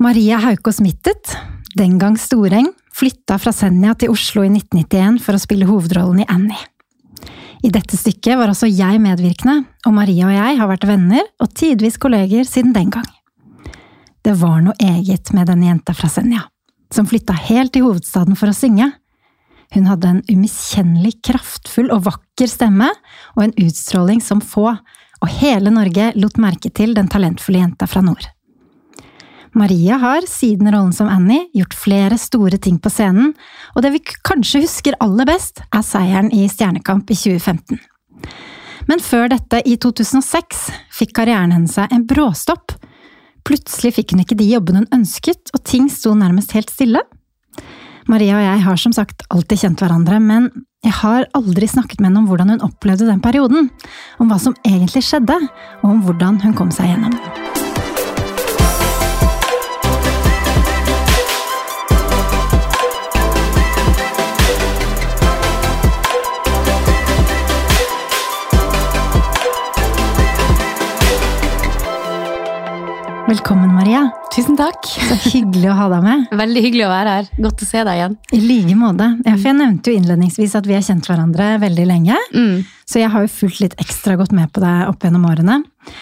Maria Haukås Mittet, den gang Storeng, flytta fra Senja til Oslo i 1991 for å spille hovedrollen i Annie. I dette stykket var også jeg medvirkende, og Maria og jeg har vært venner og tidvis kolleger siden den gang. Det var noe eget med denne jenta fra Senja, som flytta helt til hovedstaden for å synge. Hun hadde en umiskjennelig kraftfull og vakker stemme, og en utstråling som få, og hele Norge lot merke til den talentfulle jenta fra nord. Maria har, siden rollen som Annie, gjort flere store ting på scenen, og det vi kanskje husker aller best, er seieren i Stjernekamp i 2015. Men før dette, i 2006, fikk karrieren hennes seg en bråstopp. Plutselig fikk hun ikke de jobbene hun ønsket, og ting sto nærmest helt stille. Maria og jeg har som sagt alltid kjent hverandre, men jeg har aldri snakket med henne om hvordan hun opplevde den perioden, om hva som egentlig skjedde, og om hvordan hun kom seg gjennom Velkommen, Maria. Tusen takk. Så hyggelig å ha deg med. Veldig hyggelig å være her. Godt å se deg igjen. I like måte. Ja, for jeg nevnte jo innledningsvis at vi har kjent hverandre veldig lenge. Mm. Så jeg har jo fulgt litt ekstra godt med på deg opp gjennom årene.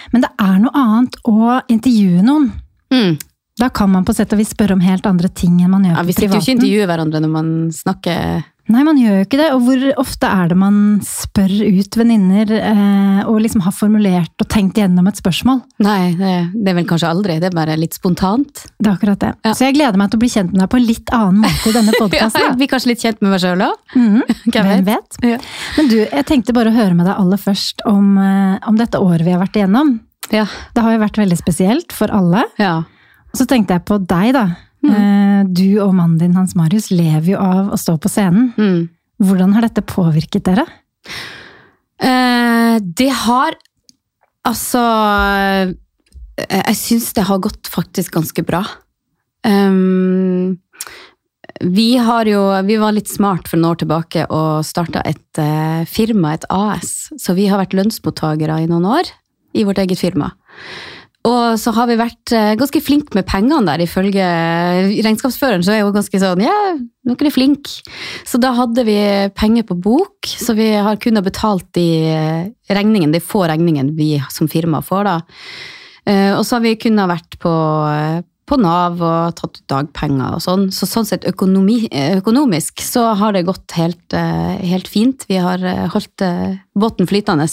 Men det er noe annet å intervjue noen. Mm. Da kan man på sett og vis spørre om helt andre ting enn man gjør Ja, på vi sitter jo ikke og intervjuer hverandre når man snakker Nei, man gjør jo ikke det. Og hvor ofte er det man spør ut venninner eh, og liksom har formulert og tenkt gjennom et spørsmål? Nei, det, det er vel kanskje aldri. Det er bare litt spontant. Det er akkurat det. Ja. Så jeg gleder meg til å bli kjent med deg på en litt annen måte i denne Ja, vi jeg blir kanskje litt kjent med meg sjøl òg. Mm, Hvem Hvem vet? vet? Ja. Men du, jeg tenkte bare å høre med deg aller først om, eh, om dette året vi har vært igjennom. Ja. Det har jo vært veldig spesielt for alle. ja. Så tenkte jeg på deg, da. Mm. Eh, Du og mannen din Hans Marius lever jo av å stå på scenen. Mm. Hvordan har dette påvirket dere? Eh, det har Altså eh, Jeg syns det har gått faktisk ganske bra. Um, vi har jo Vi var litt smart for noen år tilbake og starta et eh, firma, et AS. Så vi har vært lønnsmottakere i noen år i vårt eget firma. Og så har vi vært eh, ganske flinke med pengene der, ifølge regnskapsføreren. Så er hun ganske sånn ja, dere er flinke. Så da hadde vi penger på bok, så vi har kunnet betalt de eh, regningene, de få regningene vi som firma får, da. Eh, Og så har vi kunnet vært på, på Nav og tatt ut dagpenger og sånn. Så sånn sett økonomi, økonomisk så har det gått helt, helt fint. Vi har holdt båten flytende.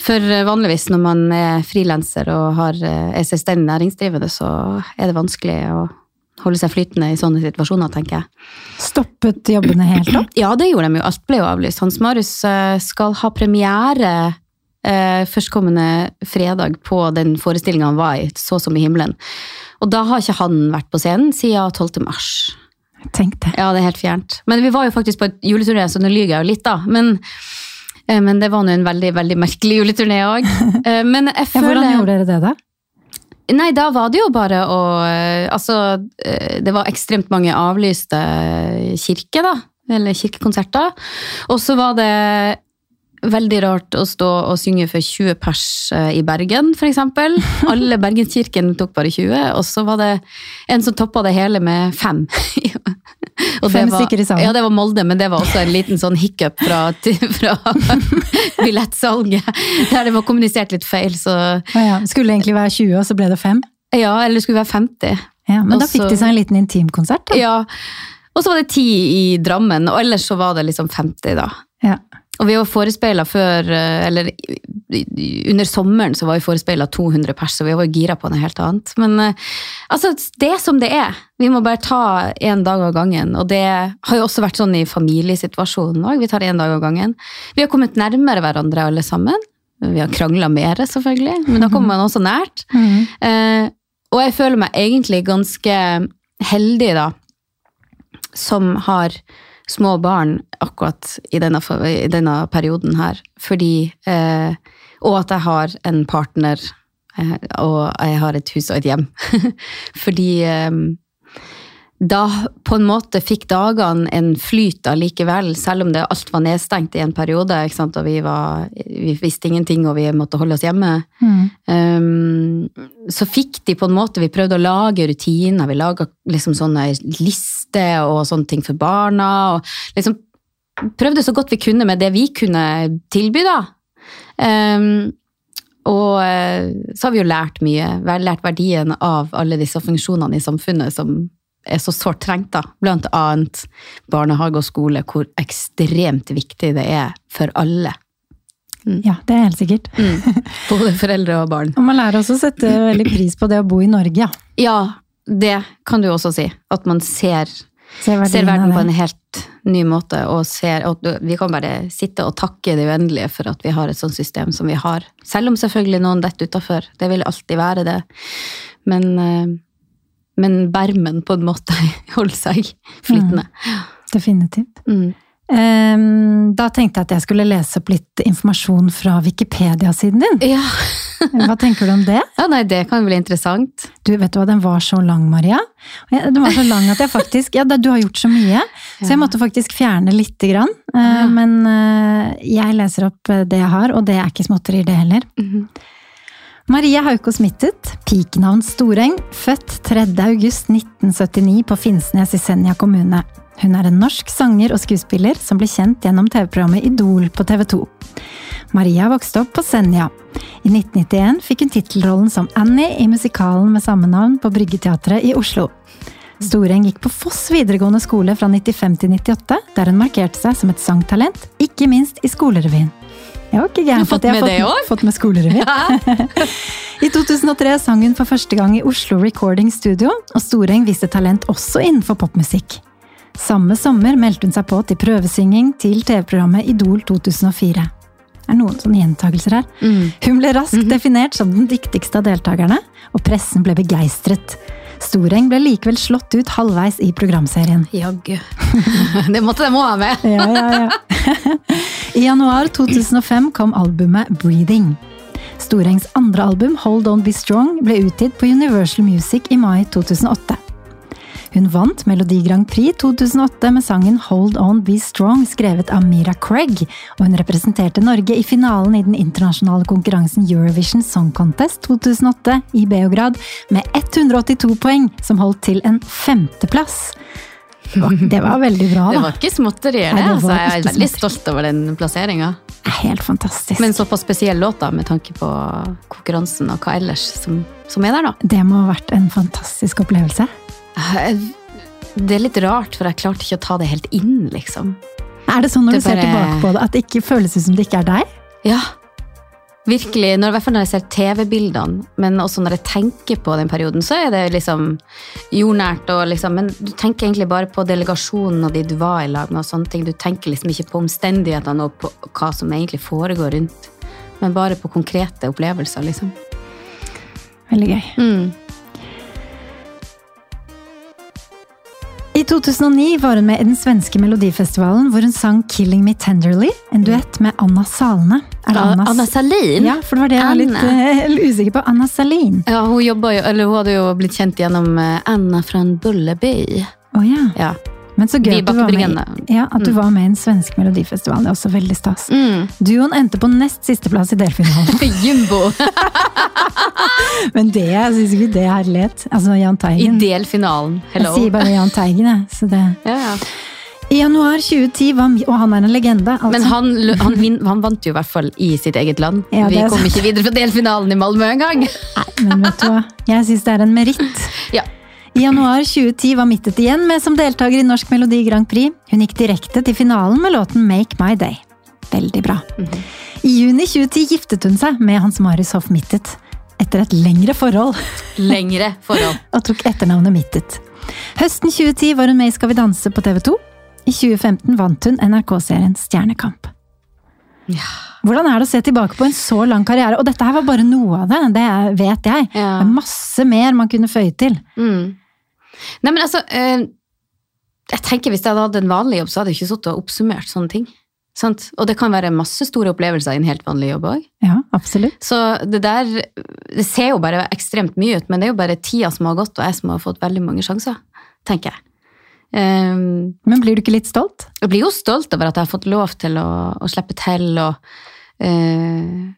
For eh, vanligvis når man er frilanser og har, eh, er selvstendig næringsdrivende, så er det vanskelig å holde seg flytende i sånne situasjoner, tenker jeg. Stoppet jobbene helt opp? Ja, det gjorde de jo. Alt ble jo avlyst. Hans Marius eh, skal ha premiere eh, førstkommende fredag på den forestillinga han var i, Så som i himmelen. Og da har ikke han vært på scenen siden 12. mars. Tenk det. Ja, det er helt fjernt. Men vi var jo faktisk på et juleturné, så nå lyver jeg jo litt, da. Men, men det var nå en veldig veldig merkelig juleturné òg. Men jeg Ja, føler hvordan gjorde dere det, da? Nei, da var det jo bare å eh, Altså, eh, det var ekstremt mange avlyste kirker, da. Eller kirkekonserter. Og så var det veldig rart å stå og synge for 20 pers eh, i Bergen, eksempel. Alle bergenskirken tok bare 20, og så var det en som toppa det hele med fem. Og det var-. Ja, det var Molde, men det var også en liten sånn hiccup fra, fra billettsalget. Der det var kommunisert litt feil, så Å ja. Skulle egentlig være 20, og så ble det 5? Ja, eller det skulle være 50. Ja, men da fikk de seg en liten intimkonsert, da. Ja. Og så var det 10 i Drammen, og ellers så var det liksom 50, da. Ja. Og vi var forespeila før, eh, eller under sommeren så var vi forespeila 200 pers, så vi var gira på noe helt annet. Men eh, altså, det er som det er. Vi må bare ta én dag av gangen. Og det har jo også vært sånn i familiesituasjonen òg. Vi tar én dag av gangen. Vi har kommet nærmere hverandre alle sammen. Vi har krangla mer, selvfølgelig, men da kommer man også nært. Mhm. Eh, og jeg føler meg egentlig ganske heldig, da, som har små barn akkurat i denne, i denne perioden her. Fordi eh, Og at jeg har en partner, eh, og jeg har et hus og et hjem. Fordi eh, da på en måte fikk dagene en flyt allikevel, selv om det alt var nedstengt i en periode, og vi, var, vi visste ingenting og vi måtte holde oss hjemme. Mm. Um, så fikk de på en måte, vi prøvde å lage rutiner, vi laga liksom sånne lister og sånne ting for barna. og liksom prøvde så godt vi kunne med det vi kunne tilby, da. Um, og eh, så har vi jo lært mye. Vi har lært verdien av alle disse funksjonene i samfunnet som er så sårt trengt, da. Blant annet barnehage og skole, hvor ekstremt viktig det er for alle. Ja, det er helt sikkert. Mm. Både foreldre og barn. Og man lærer også å sette veldig pris på det å bo i Norge, ja. Ja, det kan du også si. At man ser, Ser ser verden på en helt ny måte. Og ser, og vi kan bare sitte og takke det uendelige for at vi har et sånt system som vi har. Selv om selvfølgelig noen detter utafor. Det vil alltid være det. Men, eh, men bermen på en måte holder seg flytende. Definitivt. Mm. Ehm, da tenkte jeg at jeg skulle lese opp litt informasjon fra Wikipedia-siden din. Ja. Hva tenker du om det? ja, nei, det kan bli interessant. Du, vet du hva, den var så lang, Maria. Den var så lang at jeg faktisk Ja, du har gjort så mye, så jeg måtte faktisk fjerne lite grann. Eh. Men eh, jeg leser opp eh, det jeg har, og det er ikke småtterier, det heller. Mhm. Maria Hauko Smittet, pikenavn Storeng, født 3. august 1979 på Finnsnes i Senja kommune. Hun er en norsk sanger og skuespiller som ble kjent gjennom TV-programmet Idol på TV 2. Maria vokste opp på Senja. I 1991 fikk hun tittelrollen som Annie i musikalen med samme navn på Bryggeteatret i Oslo. Storeng gikk på Foss videregående skole fra 95 til 98, der hun markerte seg som et sangtalent, ikke minst i skolerevyen. Jeg var ikke gæren at jeg har fått, fått med skolerevy. I 2003 sang hun for første gang i Oslo Recording Studio, og Storeng viste talent også innenfor popmusikk. Samme sommer meldte hun seg på til prøvesynging til TV-programmet Idol 2004. Det er noen sånne gjentagelser her. Mm. Hun ble raskt definert som den dyktigste av deltakerne, og pressen ble begeistret. Storeng ble likevel slått ut halvveis i programserien. Jaggu. det måtte de må ha med. Ja, ja, ja. I januar 2005 kom albumet Breathing. Storengs andre album, Hold On Be Strong, ble utgitt på Universal Music i mai 2008. Hun vant Melodi Grand Prix 2008 med sangen Hold On Be Strong, skrevet av Mira Craig, og hun representerte Norge i finalen i den internasjonale konkurransen Eurovision Song Contest 2008 i Beograd med 182 poeng, som holdt til en femteplass. Det var, veldig bra, da. Det var ikke det. det Altså, jeg er veldig stolt over den plasseringa. Helt fantastisk. Men såpass spesiell låt, da, med tanke på konkurransen og hva ellers som, som er der, da. det må ha vært en fantastisk opplevelse. Det er litt rart, for jeg klarte ikke å ta det helt inn, liksom. Er det sånn når Det du ser tilbake på det, at det ikke føles ut som det ikke er deg? Ja. Virkelig. Når, I hvert fall når jeg ser TV-bildene, men også når jeg tenker på den perioden, så er det liksom jordnært. Og liksom, men du tenker egentlig bare på delegasjonen og de du var i lag med. og sånne ting. Du tenker liksom ikke på omstendighetene og på hva som egentlig foregår rundt, men bare på konkrete opplevelser, liksom. Veldig gøy. Mm. I 2009 var hun med i den svenske melodifestivalen, hvor hun sang 'Killing Me Tenderly', en duett med Anna Salene. Anna, Anna Salin? Ja, for det var det jeg var litt eh, usikker på. Anna Salin. Ja, hun, jo, eller hun hadde jo blitt kjent gjennom eh, Anna fra Bullerby. Oh, ja. Ja. Men så gøy at du, var med, ja, at du var med i den svenske melodifestivalen. Det er også veldig stas. Mm. Duoen endte på nest sisteplass i delfinalen. Jumbo Men det, jeg syns ikke det er herlighet. Altså Jahn i delfinalen. delfinalen. Jeg sier bare Jahn Teigen, jeg. Så det Ja, ja. I januar 2010 var Og han er en legende. Altså. Men han, han, han vant jo i hvert fall i sitt eget land. Ja, Vi kom sant. ikke videre fra delfinalen i Malmö engang. Men vet du hva? Jeg syns det er en meritt. Ja. I januar 2010 var Mittet igjen med som deltaker i Norsk Melodi Grand Prix. Hun gikk direkte til finalen med låten Make My Day. Veldig bra. I juni 2010 giftet hun seg med Hans Marius Hoff Mittet. Etter et lengre forhold, Lengre forhold. og tok etternavnet Mittet. Høsten 2010 var hun med i Skal vi danse på TV 2. I 2015 vant hun NRK-serien Stjernekamp. Hvordan er det å se tilbake på en så lang karriere? Og dette her var bare noe av det, det vet jeg. Ja. Det er masse mer man kunne føye til. Mm. Nei, men altså eh, Jeg tenker Hvis jeg hadde hatt en vanlig jobb, så hadde jeg ikke sittet og oppsummert sånne ting. Sant? Og det kan være masse store opplevelser i en helt vanlig jobb òg. Ja, absolutt. Så det der Det ser jo bare ekstremt mye ut, men det er jo bare tida som har gått, og jeg som har fått veldig mange sjanser, tenker jeg. Um, Men blir du ikke litt stolt? jeg blir jo stolt over at jeg har fått lov til å, å slippe til, og uh,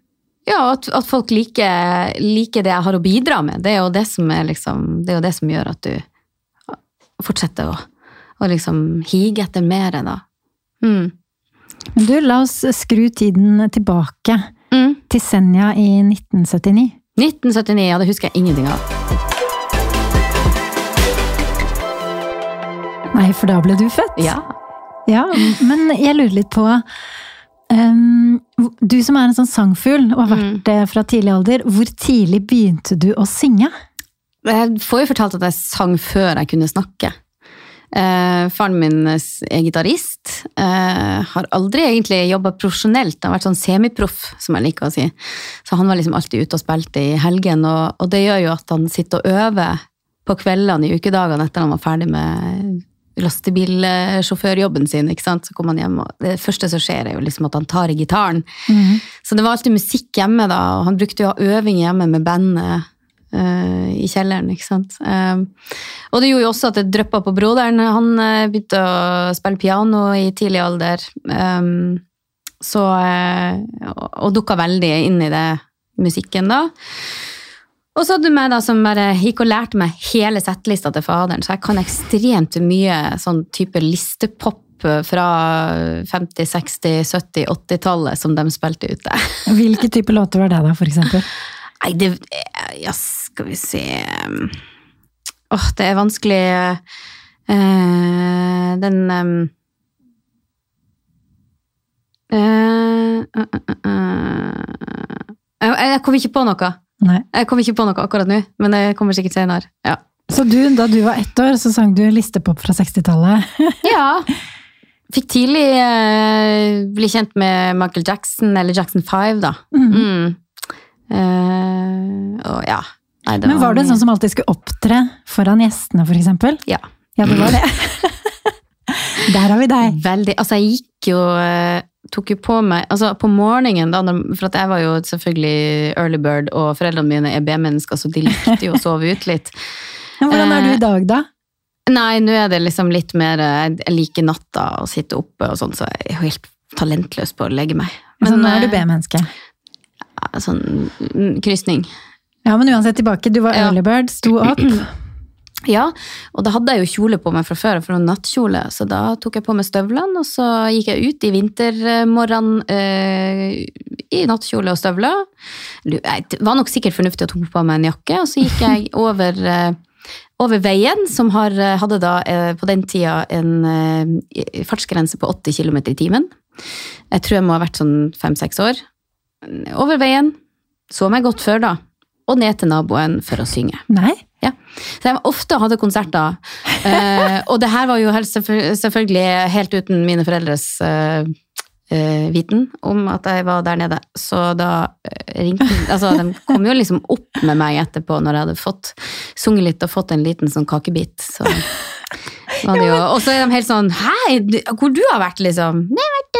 ja, at, at folk liker, liker det jeg har å bidra med. Det er jo det som, er liksom, det er jo det som gjør at du fortsetter å, å liksom hige etter mer. Da. Mm. Men du, la oss skru tiden tilbake Mm. til Senja i 1979. 1979, ja, det husker jeg ingenting av. Nei, for da ble du født. Ja. Ja, men jeg lurer litt på um, Du som er en sånn sangfugl og har vært Mm. det fra tidlig alder, hvor tidlig begynte du å synge? Jeg får jo fortalt at jeg sang før jeg kunne snakke. Eh, faren min er gitarist. Eh, har aldri egentlig jobba profesjonelt, han har vært sånn semiproff, som jeg liker å si. Så han var liksom alltid ute og spilte i helgen, og, og det gjør jo at han sitter og øver på kveldene i ukedagene etter han var ferdig med lastebilsjåførjobben sin. ikke sant? Så kom han hjem, og det første som skjer, er jo liksom at han tar i gitaren. Så det var alltid musikk hjemme, da, og han brukte jo å ha øving hjemme med bandet i kjelleren, ikke sant. Um, og det gjorde jo også at det dryppa på broderen. Han eh, begynte å spille piano i tidlig alder. Så, eh, og, dukka veldig inn i det musikken da. Og så hadde du meg da som bare gikk og lærte meg hele settlista til faderen, så jeg kan ekstremt mye sånn type listepop fra 50-, 60-, 70-, 80-tallet som de spilte ute. Hvilke type låter var det da, for eksempel? Nei, det Ja, skal vi se Åh, det er vanskelig uh, Den um, uh, uh, jeg, jeg kom ikke på noe. Nei. Jeg kom ikke på noe akkurat nå, men det kommer sikkert senere. Ja. Så du, da du var ett år, så sang du listepop fra 60-tallet. ja. Fikk tidlig eh, bli kjent med Michael Jackson, eller Jackson 5, da. Mm. Eh, og ja. Nei, var Men var du en sånn som alltid skulle opptre foran gjestene, eksempel? Ja. Ja, det var det. Der har vi deg. Veldig. Altså, jeg gikk jo eh, Tok jo på meg Altså, på morgenen, da, for jeg var jo selvfølgelig early bird, og foreldrene mine er B-mennesker, så de likte jo å sove ut litt. Men hvordan er du i dag, da? Nei, nå er det liksom litt mer eh, Jeg liker natta og sitte oppe og sånn, så jeg er helt talentløs på å legge meg. Men, nå er du eh, B-menneske. Sånn mm, krysning. Ja, men uansett tilbake. Du var Ja. early bird, sto opp. Ja, og da hadde jeg jo kjole på meg fra før, for en nattkjole, så da tok jeg på meg støvlene, og så gikk jeg ut i vintermorgen eh, i nattkjole og støvler. Det var nok sikkert fornuftig å ta på meg en jakke, og så gikk jeg over, eh, over veien, som har, eh, hadde da eh, på den tida en eh, fartsgrense på 80 km i timen. Jeg tror jeg må ha vært sånn fem-seks år. Over veien, så meg godt før da, og ned til naboen for å synge. Nei? Ja. Så jeg ofte hadde konserter. Eh, og det her var jo helt selvfølgelig helt uten mine foreldres eh, eh, viten om at jeg var der nede. Så da eh, ringte Altså, de kom jo liksom opp med meg etterpå når jeg hadde fått sunget litt og fått en liten sånn kakebit. Så var det jo Og så er de helt sånn Hei, hvor du har vært, liksom? Jeg har vært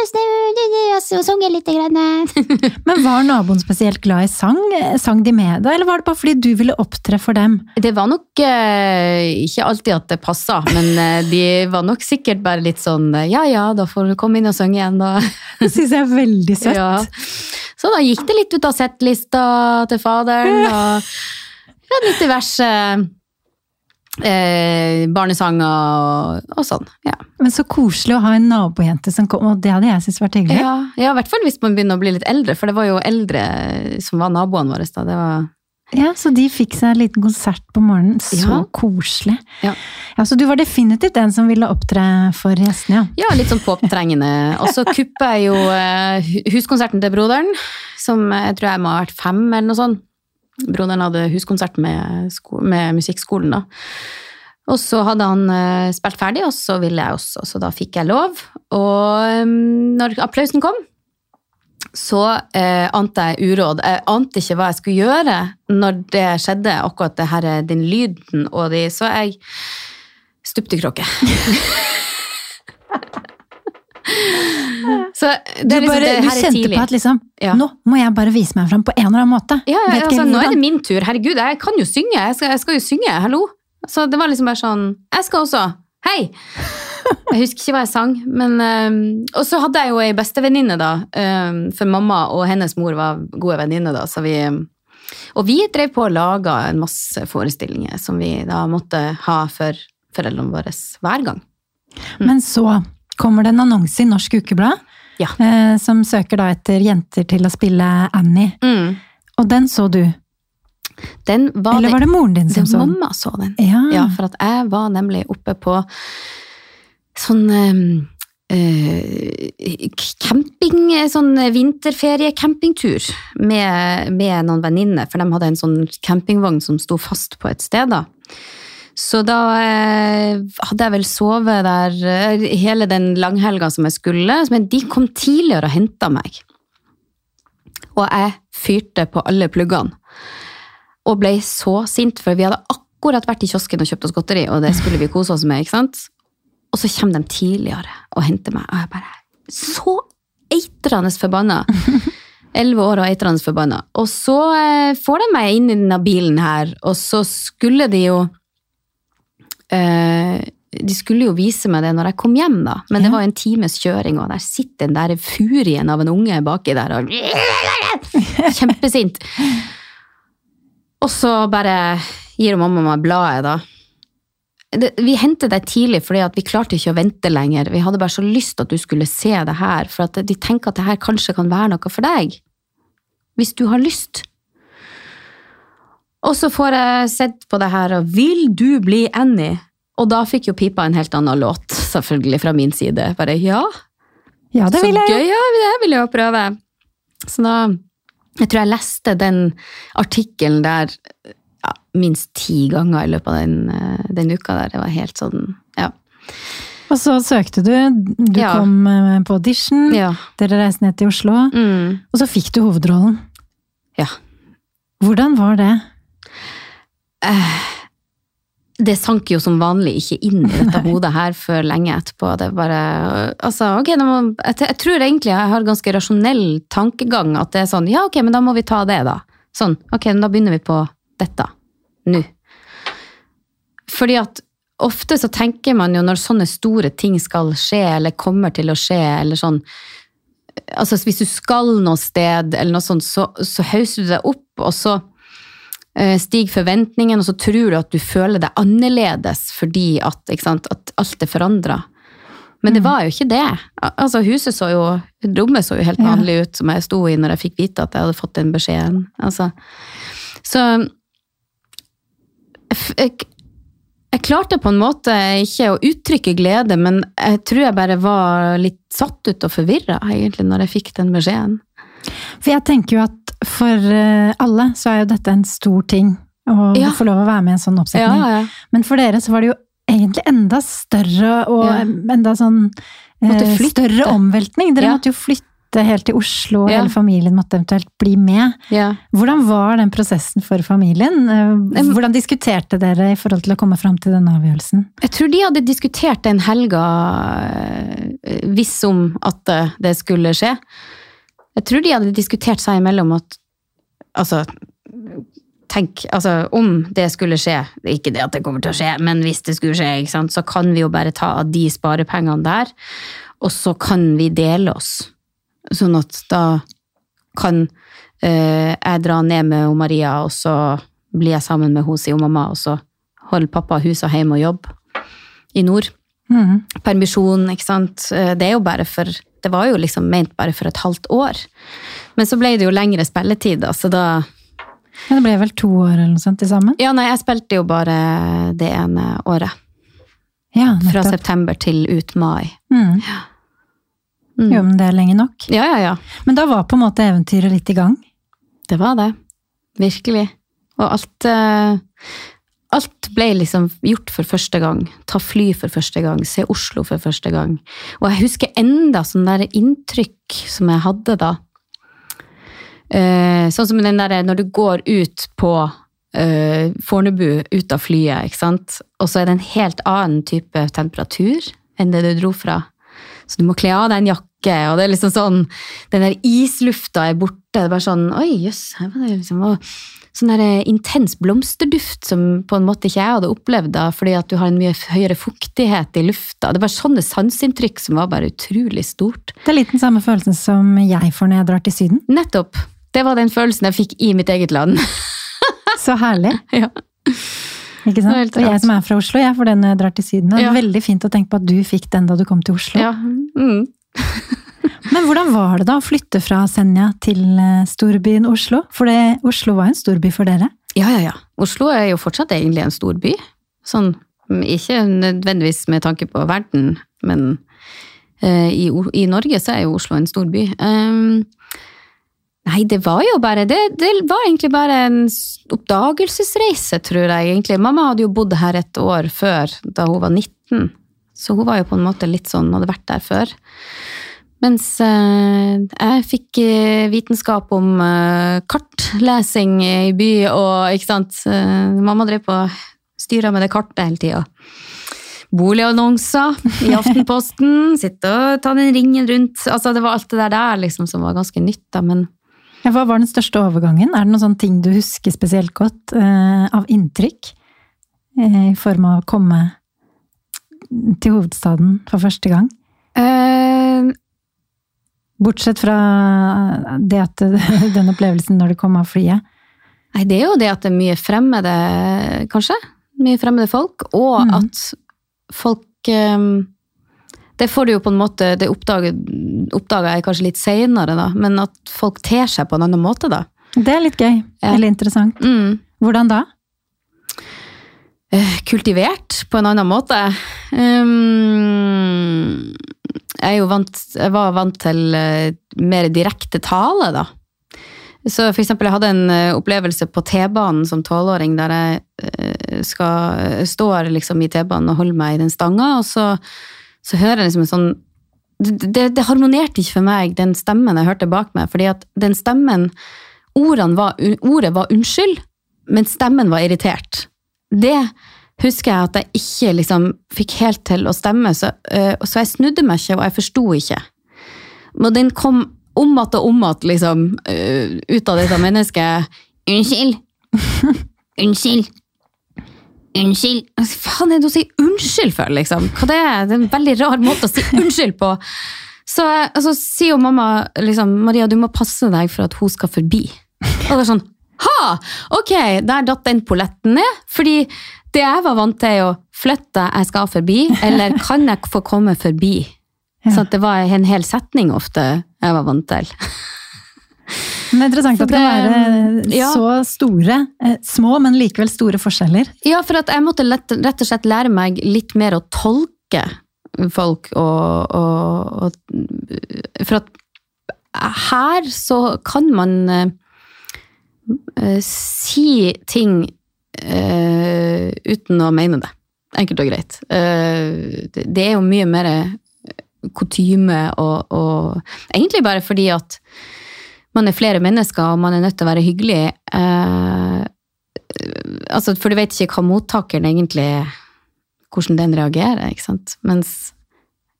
og snu- og sunget litt. grann. Men var naboen spesielt glad i sang? Sang de med deg, eller var det bare fordi du ville opptre for dem? Det var nok eh, ikke alltid at det passa, men eh, de var nok sikkert bare litt sånn eh, ja ja, da får du komme inn og synge igjen, da. Det syns jeg er veldig søtt. Ja. Så da gikk det litt ut av settlista til faderen, og ja, litt diverse eh, barnesanger og, og sånn. Ja. Men så koselig å ha en nabojente som kom, og det hadde jeg syntes vært hyggelig. Ja, ja, i hvert fall hvis man begynner å bli litt eldre, for det var jo eldre som var naboene våre. da. Det var Ja, Så de fikk seg en liten konsert på morgenen. Så Ja. koselig. Ja. Ja, Så du var definitivt den som ville opptre for gjestene, ja. Ja, litt sånn påtrengende. Og så kuppa jeg jo eh, huskonserten til broderen, som jeg tror jeg må ha vært fem eller noe sånt. Broderen hadde huskonsert med, med musikkskolen da. Og så hadde han eh, spilt ferdig, og så ville jeg også, så da fikk jeg lov. Og um, når applausen kom, så eh, ante jeg uråd. Jeg ante ikke hva jeg skulle gjøre når det skjedde, akkurat det her, den lyden og de, så jeg stupte i kråke. Så Du, liksom, bare, du kjente på at liksom, Ja. nå må jeg bare vise meg fram på en eller annen måte. Ja, ja, altså, nå er det min tur. Herregud, jeg kan jo synge. Jeg skal, jeg skal jo synge. Hallo. Så det var liksom bare sånn Jeg skal også. Hei! Jeg husker ikke hva jeg sang. Men, um, og så hadde jeg jo ei bestevenninne, da. Um, for mamma og hennes mor var gode venninner, da. Så vi, og vi drev på og laga en masse forestillinger som vi da måtte ha for foreldrene våre hver gang. Men så kommer det en annonse i Norsk Ukeblad Ja. eh, som søker da etter jenter til å spille Annie. Og den så du. Den var Eller var det moren din som så den? mamma så den. Ja. Ja, for at jeg var nemlig oppe på sånn eh, eh, camping, sånn vinterferiecampingtur med, med noen venninner, for de hadde en sånn campingvogn som sto fast på et sted da. Så da eh, hadde jeg vel sovet der eh, hele den langhelga som jeg skulle, men de kom tidligere og henta meg. Og jeg fyrte på alle pluggene. Og ble så sint, for vi hadde akkurat vært i kiosken og kjøpt oss godteri, og det skulle vi kose oss med, ikke sant? Og så kommer de tidligere og henter meg, og jeg bare Så eitrende forbanna! Elleve år og eitrende forbanna. Og så eh, får de meg inn i denne bilen her, og så skulle de jo eh, De skulle jo vise meg det når jeg kom hjem, da. Men det var en times kjøring, og der sitter den der furien av en unge baki der og Kjempesint. Og så bare gir mamma meg bladet, da. Det, vi hentet deg tidlig fordi vi klarte ikke å vente lenger. Vi hadde bare så lyst at du skulle se det her, for de tenker at det her kanskje kan være noe for deg. Hvis du har lyst. Og så får jeg sett på det her, og vil du bli Annie? Og da fikk jo pipa en helt annen låt, selvfølgelig, fra min side. Bare ja, Ja, det så vil jeg. gøy, ja, det vil jeg jo prøve. Så da, jeg tror jeg leste den artikkelen der ja, minst ti ganger i løpet av den, eh, den uka der. Det var helt sånn, ja. Og så søkte du. Du Ja. kom eh, på audition. Ja. Dere reiste ned til Oslo. Mm. Og så fikk du hovedrollen. ja. Hvordan var det? Det sank jo som vanlig ikke inn i dette hodet her før lenge etterpå. Det bare, altså, ok, må, jeg, tror egentlig jeg har ganske rasjonell tankegang. At det er sånn, ja ok, men da må vi ta det da. Sånn, ok, men da begynner vi på dette. Nå. Fordi at ofte så tenker man jo når sånne store ting skal skje, eller kommer til å skje, eller sånn Altså hvis du skal noe sted, eller noe sånt, så, så hauser du deg opp, og så stiger forventningen, og så tror du at du føler deg annerledes fordi at, sant, at alt er forandra. Men det var jo ikke det. Altså Huset så jo, rommet så jo helt vanlig ut, som jeg sto i når jeg fikk vite at jeg hadde fått den beskjeden. Altså, så jeg, jeg klarte på en måte ikke å uttrykke glede, men jeg tror jeg bare var litt satt ut og forvirra egentlig når jeg fikk den beskjeden. For jeg tenker jo at for eh, alle så er jo dette en stor ting. Å Ja. få lov å være med i en sånn oppsetning. ja. Men for dere så var det jo egentlig enda større og Ja. enda sånn eh, større omveltning. Dere Ja. måtte jo flytte helt til Oslo, og Ja. hele familien måtte eventuelt bli med. ja. Hvordan var den prosessen for familien? Eh, Hvordan diskuterte dere i forhold til å komme fram til denne avgjørelsen? Jeg tror de hadde diskutert den helga visst om at eh, det skulle skje. Jeg tror de hadde diskutert seg imellom at Altså, tenk altså, Om det skulle skje, ikke det at det kommer til å skje, men hvis det skulle skje, ikke sant, så kan vi jo bare ta av de sparepengene der, og så kan vi dele oss. Sånn at da kan eh, jeg dra ned med hun Maria, og så blir jeg sammen med hun, sier og mamma, og så holder pappa huset hjemme og jobb i nord. Mm. Permisjon, ikke sant. Eh, Det er jo bare for Det var jo liksom ment bare for et halvt år. Men så ble det jo lengre spilletid, så da Ja, det ble vel to år eller noe sånt til sammen? Ja, nei, jeg spilte jo bare det ene året. Ja, Fra september til ut mai. Mm. Mm. Jo, men det er lenge nok. Ja, ja, ja. Men da var på en måte eventyret litt i gang? Det var det. Virkelig. Og alt eh, Alt ble liksom gjort for første gang. Ta fly for første gang, se Oslo for første gang. Og jeg husker enda sånn der inntrykk som jeg hadde da. Eh, sånn som den derre når du går ut på eh, Fornebu, ut av flyet, ikke sant. Og så er det en helt annen type temperatur enn det du dro fra. Så du må kle av deg en jakke, og det er liksom sånn Den der islufta er borte. Det er bare sånn Oi, jøss. her var det liksom, sånn der eh, intens blomsterduft som på en måte ikke jeg hadde opplevd da, fordi at du har en mye høyere fuktighet i lufta. Det var sånne sanseinntrykk som var bare utrolig stort. Det er litt den samme følelsen som jeg får når jeg drar til Syden. Nettopp. Det var den følelsen jeg fikk i mitt eget land. Så herlig. ja. Ikke sant? Og jeg som er fra Oslo, jeg får den når jeg drar til Syden. Det er Ja. veldig fint å tenke på at du fikk den da du kom til Oslo. ja. Mm. Men hvordan var det da å flytte fra Senja til eh, storbyen Oslo? For Oslo var en storby for dere. Ja, ja, ja. Oslo er jo fortsatt egentlig en stor by. Sånn, ikke nødvendigvis med tanke på verden, men uh, i, i Norge så er jo Oslo en stor by. Ehm, nei, det var jo bare det, det var egentlig bare en oppdagelsesreise, tror jeg egentlig. Mamma hadde jo bodd her et år før, da hun var 19. Så hun var jo på en måte litt sånn, hadde vært der før. Mens eh, jeg fikk eh, vitenskap om eh, kartlesing i by, og ikke sant Mamma drev på styra med det kartet hele tida. Boligannonser i Aftenposten, sitte og ta den ringen rundt. Altså, det var alt det der, liksom, som var ganske nytt, da, men Ja, Hva var den største overgangen? Er det noen sånne ting du husker spesielt godt eh, av inntrykk? Eh, I form av å komme til hovedstaden for første gang? eh, Bortsett fra det at den opplevelsen når du kom av flyet. Nei, det er jo det at det er mye fremmede, kanskje. Mye fremmede folk, og mm. at folk eh, Det får du jo på en måte Det oppdager, jeg kanskje litt seinere, da, men at folk ter seg på en annen måte, da. Det er litt gøy. Veldig interessant. Mm. Hvordan da? Eh, Kultivert på en annen måte. Um, jeg, vant, jeg var vant til eh, mer direkte tale, da. Så for eksempel, jeg hadde en eh, opplevelse på T-banen som tolvåring, der jeg skal, står liksom i T-banen og holder meg i den stanga, og så, så hører jeg liksom en sånn det, det harmonerte ikke for meg, den stemmen jeg hørte bak meg, fordi at den stemmen var, Ordet var unnskyld, men stemmen var irritert. Det husker jeg at jeg ikke liksom fikk helt til å stemme, så, uh, så jeg snudde meg ikke, og jeg forsto ikke. Og den kom om igjen og om igjen, liksom, uh, ut av dette mennesket. Unnskyld! Unnskyld! Unnskyld! Hva faen er det å si unnskyld for, liksom? Hva det er? Det er en veldig rar måte å si unnskyld på. Så, og så sier jo mamma liksom, Maria, du må passe deg for at hun skal forbi. Og det er sånn, ha! Ok, der datt den polletten ned. Fordi det jeg var vant til, er å flytte, jeg skal forbi, eller kan jeg få komme forbi? Ja. Så at det var en hel setning ofte jeg var vant til. Men det er interessant Så at det kan være ja. så store, eh, små, men likevel store forskjeller. Ja, for at jeg måtte lett, rett og slett lære meg litt mer å tolke folk, og, og, og For at her så kan man eh, si ting eh, uten å mene det. Enkelt og greit. Eh, det, er jo mye mer kutyme og, og Egentlig bare fordi at man er flere mennesker, og man er nødt til å være hyggelig. Eh, altså, for du vet ikke hva mottakeren egentlig Hvordan den reagerer, ikke sant. Mens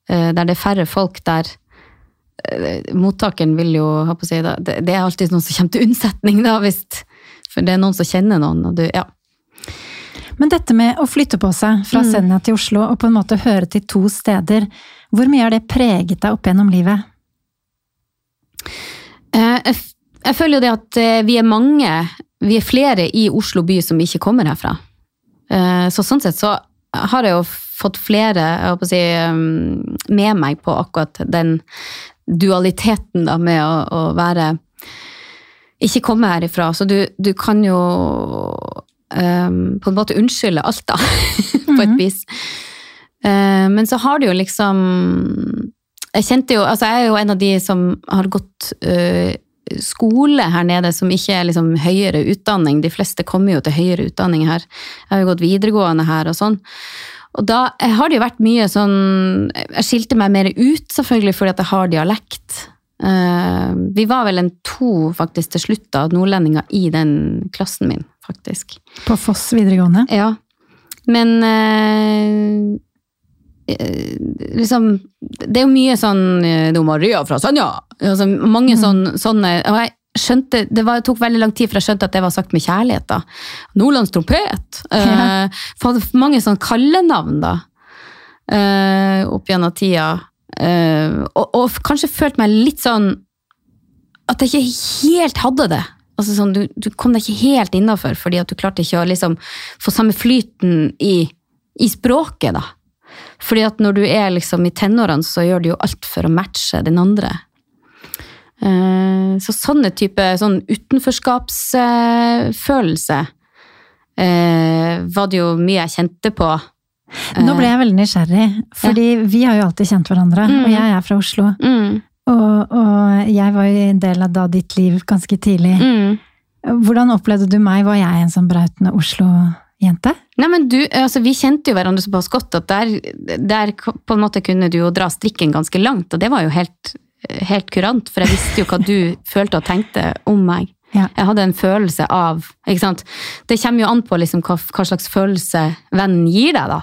eh, der det er færre folk der eh, Mottakeren vil jo ha på seg da, det, det er alltid noen som kommer til unnsetning, da, hvis For det er noen som kjenner noen, og du Ja. Men dette med å flytte på seg fra Mm. Senja til Oslo og på en måte høre til to steder, hvor mye har det preget deg opp gjennom livet? Eh, Jeg, jeg føler jo det at eh, vi er mange, vi er flere i Oslo by som ikke kommer herfra. Eh, Så sånn sett så har jeg jo fått flere jeg håper å si, med meg på akkurat den dualiteten da med å, å være Ikke komme herifra. Så du, du kan jo um, på en måte unnskylde alt, da, på et Mhm. vis. Uh, Men så har du jo liksom Jeg kjente jo, altså jeg er jo en av de som har gått uh, skole her nede, som ikke er liksom høyere utdanning. De fleste kommer jo til høyere utdanning her. Jeg har jo gått videregående her og sånn. Og da har det jo vært mye sånn Jeg skilte meg mer ut, selvfølgelig, fordi at jeg har dialekt. Eh, vi var vel en to, faktisk, til slutt, da, nordlendinger i den klassen min, faktisk. På Foss videregående? Ja. Men eh, eh, liksom Det er jo mye sånn 'Du Maria fra Sanja! Altså, mange mm. sånn, sånne Og jeg, skjønte, det var, tok veldig lang tid før jeg skjønte at det var sagt med kjærlighet. da. Nordlands trompet. Ja. Eh, for mange sånne kallenavn da, eh, opp gjennom tida. Eh, og, og kanskje følte meg litt sånn at jeg ikke helt hadde det. Altså sånn, du, du kom deg ikke helt innafor fordi at du klarte ikke å liksom, få samme flyten i, i språket. da. Fordi at når du er liksom i tenårene, så gjør du jo alt for å matche den andre. Eh, så sånne type sånn utenforskapsfølelse eh, var det jo mye jeg kjente på. Nå ble jeg veldig nysgjerrig, fordi vi har jo alltid kjent hverandre, Mm. og jeg er fra Oslo. Mm, Og, og jeg var jo en del av da ditt liv ganske tidlig. mm. Hvordan opplevde du meg? Var jeg en sånn brautende Oslo-jente? Nei, men du, altså Vi kjente jo hverandre såpass godt at der, der på en måte kunne du jo dra strikken ganske langt, og det var jo helt, helt kurant, for jeg visste jo hva du følte og tenkte om meg. Ja. Jeg hadde en følelse av ikke sant? Det kommer jo an på liksom hva, hva slags følelse vennen gir deg, da.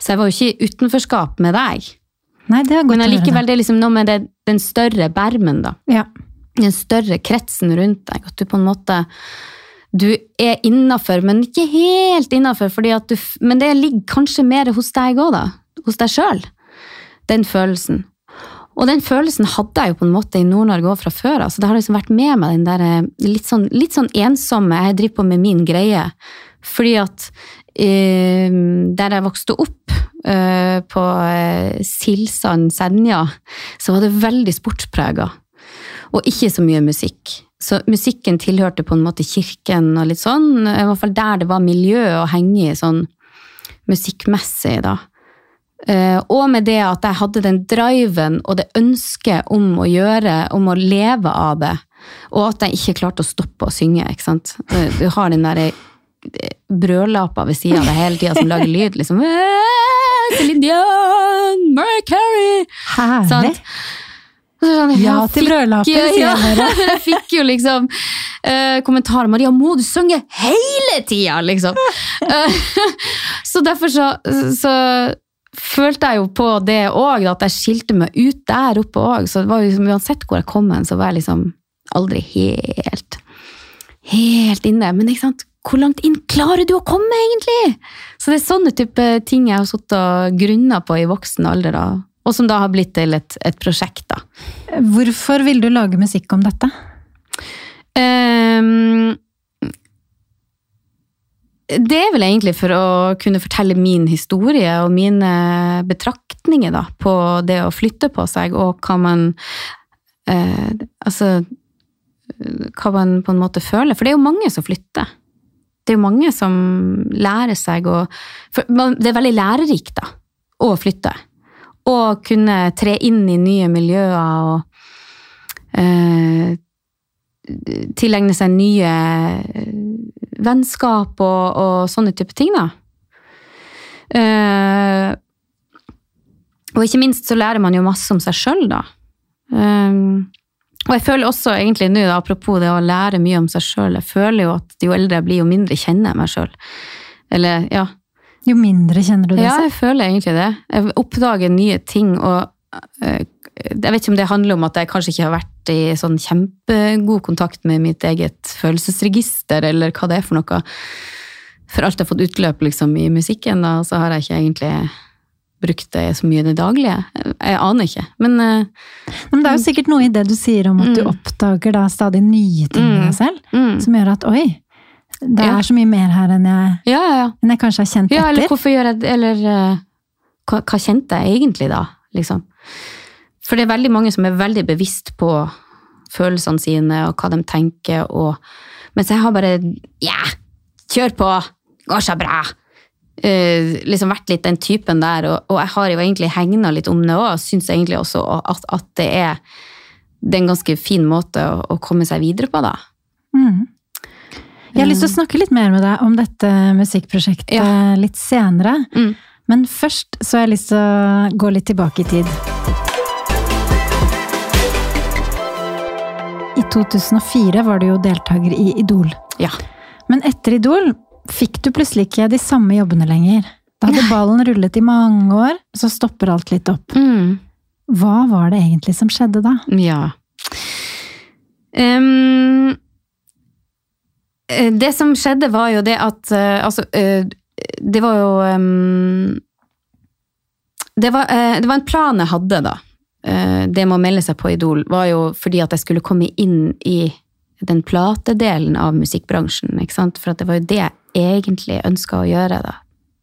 Så jeg var jo ikke i utenforskap med deg. Nei, det er godt Men allikevel, det er liksom noe med det, den større bermen, da. Ja. Den større kretsen rundt deg. At du på en måte Du er innafor, men ikke helt innafor. Men det ligger kanskje mer hos deg òg, da. Hos deg sjøl. Den følelsen. Og den følelsen hadde jeg jo på en måte i Nord-Norge òg fra før altså Så det har liksom vært med meg den der eh, litt sånn, litt sånn ensomme Jeg driver på med min greie. Fordi at eh, der jeg vokste opp, eh, på eh, Silsand, Senja, så var det veldig sportsprega. Og ikke så mye musikk. Så musikken tilhørte på en måte kirken og litt sånn. I hvert fall der det var miljø å henge i sånn musikkmessig, da. Eh, og med det at jeg hadde den driven og det ønsket om å gjøre, om å leve av det. Og at jeg ikke klarte å stoppe å synge. ikke sant? Eh, Du har den derre brødlapa ved sida av deg hele tida som lager lyd. liksom. «Eh, Celine Dion, Mariah Carey Herlig! Sånn, Ja til brødlapen, sier jeg bare. Jeg fikk jo liksom uh, kommentarer. 'Maria, må du synge hele tida?' liksom. Uh, så derfor så, så følte jeg jo på det òg, at jeg skilte meg ut der oppe òg. Så det var liksom, uansett hvor jeg kom hen, så var jeg liksom aldri helt helt inne. Men ikke sant? hvor langt inn klarer du å komme, egentlig? Så det er sånne type ting jeg har sittet og grunna på i voksen alder. da. Og som da har blitt til et, et prosjekt, da. Hvorfor ville du lage musikk om dette? Ehm, det er vel egentlig for å kunne fortelle min historie og mine betraktninger da, på det å flytte på seg, og hva man eh, Altså hva man på en måte føler. For det er jo mange som flytter. Det er jo mange som lærer seg å Det er veldig lærerikt da, å flytte. Å kunne tre inn i nye miljøer og eh, tilegne seg nye eh, vennskap og, og sånne type ting, da. Eh, og ikke minst så lærer man jo masse om seg sjøl, da. Um, og jeg føler også egentlig nå, da, apropos det å lære mye om seg sjøl, jeg føler jo at jo eldre jeg blir, jo mindre kjenner jeg meg sjøl. Eller, ja. Jo mindre kjenner du det Ja, jeg føler egentlig det. Jeg oppdager nye ting, og eh, jeg vet ikke om det handler om at jeg kanskje ikke har vært i sånn kjempegod kontakt med mitt eget følelsesregister, eller hva det er for noe. For alt jeg har fått utløp liksom, i musikken, da, så har jeg ikke egentlig brukt det så mye i det daglige. Jeg aner ikke, men uh, Men det er jo sikkert noe i det du sier om at du Mm. oppdager da stadig nye ting med Mm. deg selv, mm. som gjør at oi, det Ja. er så mye mer her enn jeg, Ja, ja, enn jeg kanskje har kjent Ja, eller etter. hvorfor gjør jeg det, eller uh, hva, hva kjente jeg egentlig da, liksom? For det er veldig mange som er veldig bevisst på følelsene sine og hva de tenker, og mens jeg har bare, ja, kjør på, går så bra. Uh, liksom vært litt den typen der, og, og jeg har jo egentlig hegna litt om det òg, syns egentlig også at, at det er det er en ganske fin måte å, å komme seg videre på, da. Mm. Jeg har lyst til å snakke litt mer med deg om dette musikkprosjektet Ja. litt senere. Mm. Men først så har jeg lyst til å gå litt tilbake i tid. I 2004 var du jo deltaker i Idol. Ja. Men etter Idol fikk du plutselig ikke de samme jobbene lenger. Da hadde ballen rullet i mange år, så stopper alt litt opp. Mm. Hva var det egentlig som skjedde da? Ja. Eh, det som skjedde, var jo det at uh, Altså, uh, det var jo um, det, var, uh, det var en plan jeg hadde, da. Eh, det med å melde seg på Idol var jo fordi at jeg skulle komme inn i den platedelen av musikkbransjen. ikke sant? For at det var jo det jeg egentlig ønska å gjøre. da.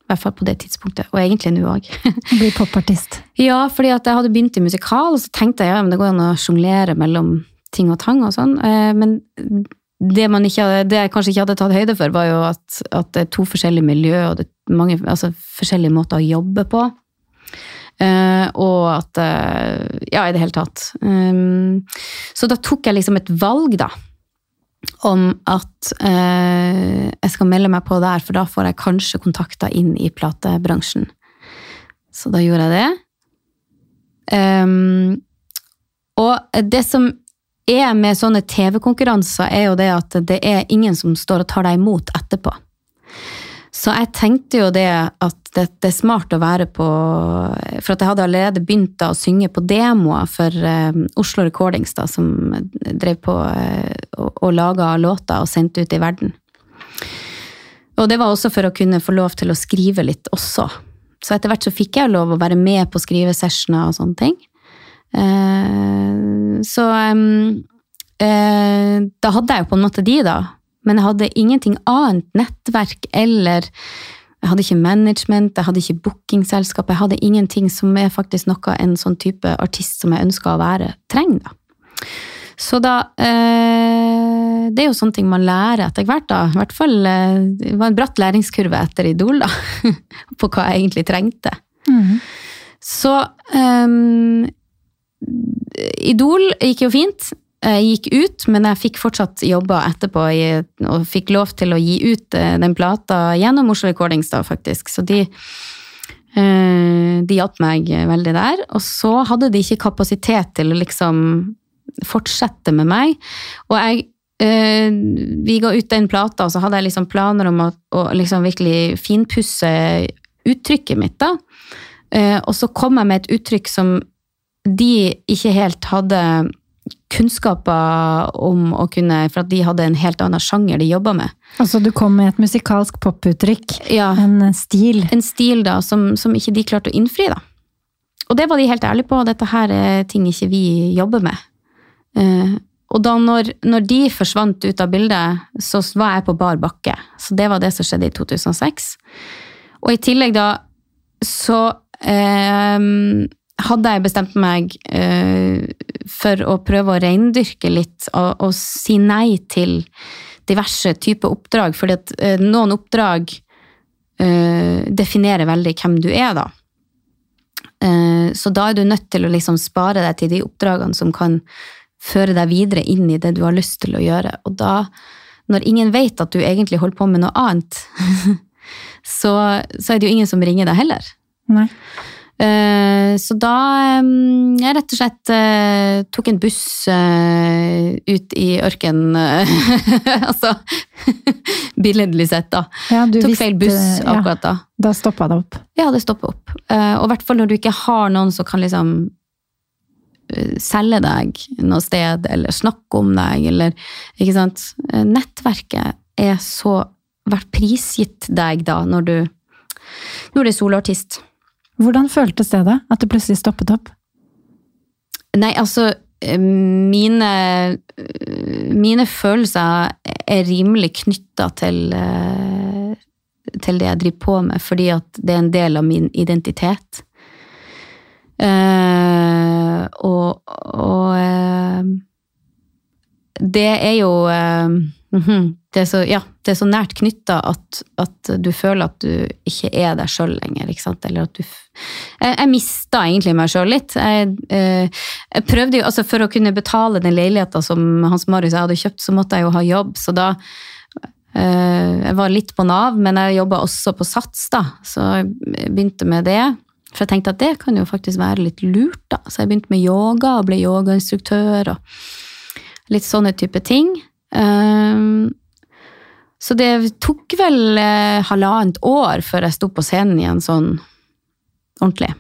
I hvert fall på det tidspunktet, og egentlig nå òg. Bli popartist. Ja, fordi at jeg hadde begynt i musikal, og så tenkte jeg ja, men det går an å sjonglere mellom ting og tang og sånn. Eh, Men det, man ikke det jeg kanskje ikke hadde tatt høyde for, var jo at, at det er to forskjellige miljø, og det er mange altså, forskjellige måter å jobbe på. Eh, og at eh, Ja, i det hele tatt. Um, så da tok jeg liksom et valg, da. Om at eh, jeg skal melde meg på der, for da får jeg kanskje kontakter inn i platebransjen. Så da gjorde jeg det. Um, og det som er med sånne TV-konkurranser, er jo det at det er ingen som står og tar deg imot etterpå. Så jeg tenkte jo det at det, det er smart å være på For at jeg hadde allerede begynt å synge på demoer for eh, Oslo Recordings, da, som drev på eh, og, og laga låter og sendte ut i verden. Og det var også for å kunne få lov til å skrive litt også. Så etter hvert så fikk jeg lov å være med på skrivesessioner og sånne ting. Eh, så eh, da hadde jeg jo på en måte de, da. Men jeg hadde ingenting annet nettverk eller Jeg hadde ikke management, jeg hadde ikke bookingselskap. Jeg hadde ingenting som er faktisk noe en sånn type artist som jeg ønska å være, trenger. da. Så da eh, Det er jo sånne ting man lærer etter hvert, da. I hvert fall eh, Det var en bratt læringskurve etter Idol, da. På hva jeg egentlig trengte. Mhm. Så eh, Idol gikk jo fint. Jeg gikk ut, men jeg fikk fortsatt jobber etterpå i- og fikk lov til å gi ut eh, den plata gjennom Oslo Recordings, da, faktisk. Så de, eh, de hjalp meg veldig der. Og så hadde de ikke kapasitet til å liksom fortsette med meg. Og jeg eh, Vi ga ut den plata, og så hadde jeg liksom planer om å, å liksom virkelig finpusse uttrykket mitt, da. Eh, og så kom jeg med et uttrykk som de ikke helt hadde kunnskaper om å kunne For at de hadde en helt annen sjanger de jobba med. Altså, du kom med et musikalsk poputtrykk, Ja, en stil. En stil da, som, som ikke de klarte å innfri, da. Og det var de helt ærlige på. Dette her er ting ikke vi jobber med. Eh, og da når, når de forsvant ut av bildet, så var jeg på bar bakke. Så det var det som skjedde i 2006. Og i tillegg da, så eh, hadde jeg bestemt meg uh, for å prøve å reindyrke litt og, og si nei til diverse typer oppdrag, fordi at uh, noen oppdrag uh, definerer veldig hvem du er, da. Så da er du nødt til å liksom spare deg til de oppdragene som kan føre deg videre inn i det du har lyst til å gjøre. Og da, når ingen vet at du egentlig holder på med noe annet, så, så er det jo ingen som ringer deg heller. Nei. Eh, Så da jeg rett og slett eh, tok en buss eh, ut i ørkenen. altså billedlig sett, da. Ja, Tok visste- feil buss ja, akkurat da. Da stoppa det opp. Ja, det stoppa opp. Og i hvert fall når du ikke har noen som kan liksom selge deg noe sted, eller snakke om deg, eller Ikke sant. Nettverket er så vært prisgitt deg da, når du når du er soloartist. Hvordan føltes det da, at det plutselig stoppet opp? Nei, altså eh, mine, eh, mine følelser er rimelig knytta til, eh, til det jeg driver på med, fordi at det er en del av min identitet. Uh, og og uh, det er jo mhm, det, er så, ja, det er så nært knytta at, at du føler at du ikke er deg sjøl lenger. Ikke sant? Eller at du Jeg, jeg mista egentlig meg sjøl litt. Jeg, eh, jeg prøvde jo, altså For å kunne betale den leiligheta som Hans Marius hadde kjøpt, så måtte jeg jo ha jobb. Så da eh, Jeg var litt på Nav, men jeg jobba også på Sats, da. Så jeg begynte med det. For jeg tenkte at det kan jo faktisk være litt lurt, da. Så jeg begynte med yoga og ble yogainstruktør og litt sånne type ting. Um, så det tok vel eh, halvannet år før jeg sto på scenen igjen sånn ordentlig.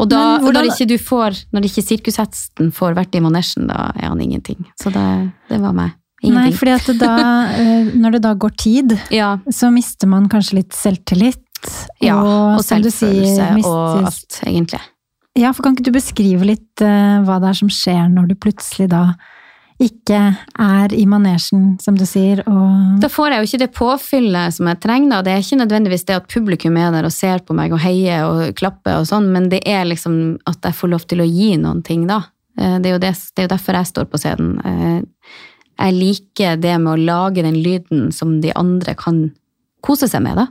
Og da, hvordan- når, ikke du får, når ikke sirkushesten får vært i manesjen, da er han ingenting. Så det, det var meg. Nei, fordi da, eh, når det da går tid, ja, så mister man kanskje litt selvtillit. ja, og, og selvfølelse sier, og alt, egentlig. Ja, for kan ikke du beskrive litt uh, hva det er som skjer når du plutselig da ikke er i manesjen, som du sier, og Da får jeg jo ikke det påfyllet som jeg trenger. Det er ikke nødvendigvis det at publikum er der og ser på meg og heier og klapper, og sånn, men det er liksom at jeg får lov til å gi noen ting, da. Eh, Det er jo, det, det er jo derfor jeg står på scenen. Eh, Jeg liker det med å lage den lyden som de andre kan kose seg med, da.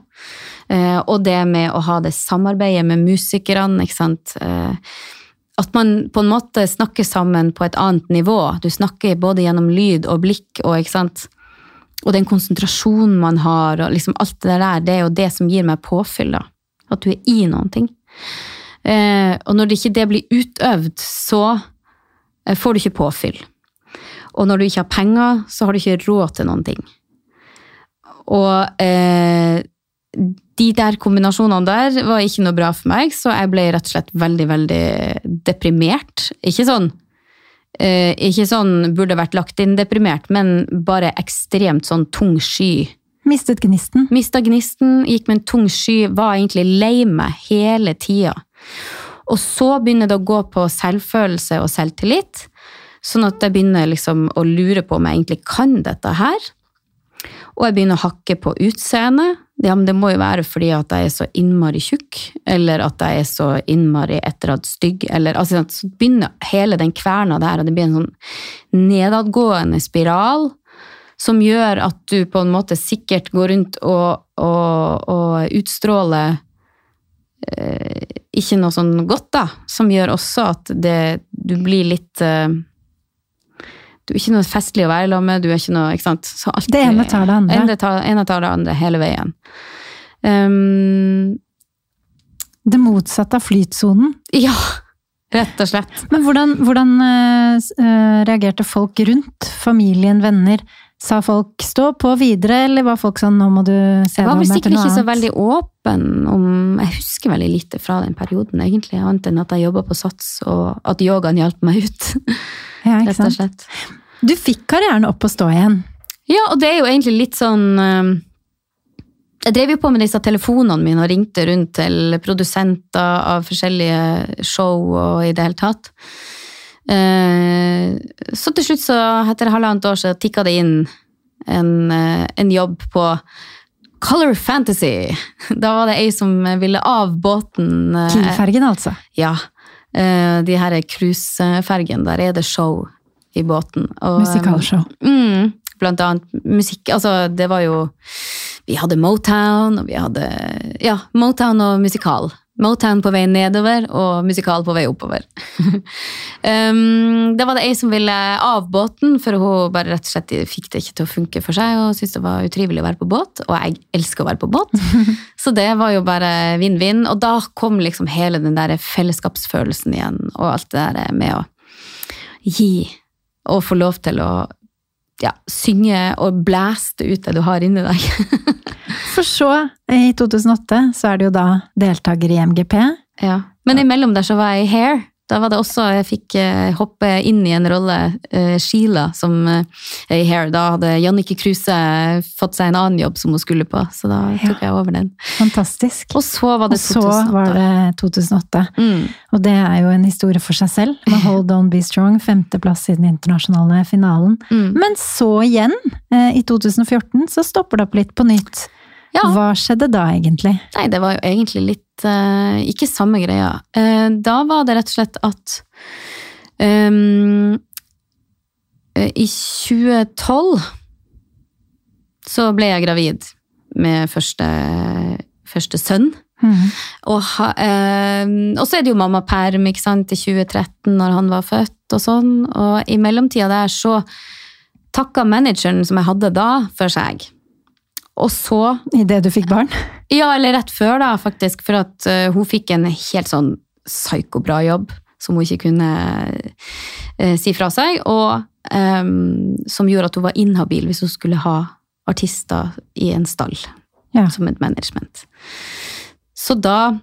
Eh, Og det med å ha det samarbeidet med musikerne, ikke sant. At man på en måte snakker sammen på et annet nivå. Du snakker både gjennom lyd og blikk og ikke sant og den konsentrasjonen man har, og liksom alt det der, det er jo det som gir meg påfyll, da. At du er i noen ting. Eh, og når det ikke det blir utøvd, så eh, får du ikke påfyll. Og når du ikke har penger, så har du ikke råd til noen ting. Og eh, de der kombinasjonene der var ikke noe bra for meg, så jeg ble rett og slett veldig, veldig deprimert. Ikke sånn Eh, ikke sånn burde vært lagt inn deprimert, men bare ekstremt sånn tung sky. mistet gnisten. Mista gnisten, gikk med en tung sky, var egentlig lei meg hele tida. Og så begynner det å gå på selvfølelse og selvtillit, sånn at jeg begynner liksom å lure på om jeg egentlig kan dette her. Og jeg begynner å hakke på utseendet. Ja, men det må jo være fordi at jeg er så innmari tjukk, eller at jeg er så innmari etterhatt stygg, eller altså, Så begynner hele den kverna der, og det blir en sånn nedadgående spiral som gjør at du på en måte sikkert går rundt og, og, og utstråler eh, ikke noe sånn godt, da. Som gjør også at det, du blir litt eh, Du er ikke noe festlig å være sammen med, du er ikke noe ikke sant? Så alt, Det ene tar det andre. ene tar, ene tar det andre hele veien. Um, Det motsatte av flytsonen. ja, rett og slett. Men hvordan, hvordan uh, reagerte folk rundt? Familien, venner? Sa folk 'stå på videre', eller var folk sånn 'nå må du se Jeg var deg vel om etter sikkert noe ikke så veldig åpen om Jeg husker veldig lite fra den perioden, egentlig, annet enn at jeg jobba på Sats, og at yogaen hjalp meg ut. Ja, ikke rett og sant? slett. Du fikk karrieren opp og stå igjen. Ja, og det er jo egentlig litt sånn eh, Jeg drev jo på med disse telefonene mine og ringte rundt til produsenter av forskjellige show og i det hele tatt. Eh, Så til slutt, så etter halvannet år, så tikka det inn en, eh, en jobb på Color Fantasy. Da var det ei som ville av båten. Kiel-fergen, altså. Ja. De her cruisefergene, der er det show i båten. Og, Musikalshow. Mm, blant annet musikk. Altså, det var jo Vi hadde Motown, og vi hadde Ja, Motown og musikal. Motown på vei nedover og musikal på vei oppover. um, da var det ei som ville av båten, for hun bare rett og slett fikk det ikke til å funke for seg og syntes det var utrivelig å være på båt. Og jeg elsker å være på båt, så det var jo bare vinn-vinn. Og da kom liksom hele den der fellesskapsfølelsen igjen, og alt det der med å gi og få lov til å ja, synge og blæste ut det du har inni deg. For så, i 2008, så er du jo da deltaker i MGP. Ja. Men imellom der så var jeg i Hair. Da var det også, jeg fikk eh, hoppe inn i en rolle, eh, Sheila, som eh, i Hair. Da hadde Jannicke Kruse fått seg en annen jobb som hun skulle på, så da tok jeg over den. Fantastisk. Og så var det så 2008. var det 2008. Mm. Og det er jo en historie for seg selv, med Hold On Be Strong, femteplass i den internasjonale finalen. Mm. Men så igjen, i 2014, så stopper det opp litt på nytt. Ja. Hva skjedde da, egentlig? Nei, det var jo egentlig litt uh, Ikke samme greia. Uh, da var det rett og slett at um, I 2012 så ble jeg gravid med første, første sønn. Mm. Og, ha, eh, så er det jo mammaperm i 2013 når han var født og sånn. Og i mellomtida der så takka manageren som jeg hadde da, for seg. Og så Idet du fikk barn? ja, eller rett før da, faktisk, for at uh, hun fikk en helt sånn psyko-bra jobb som hun ikke kunne uh, si fra seg, og um, som gjorde at hun var inhabil hvis hun skulle ha artister i en stall, Ja. som et management. Så da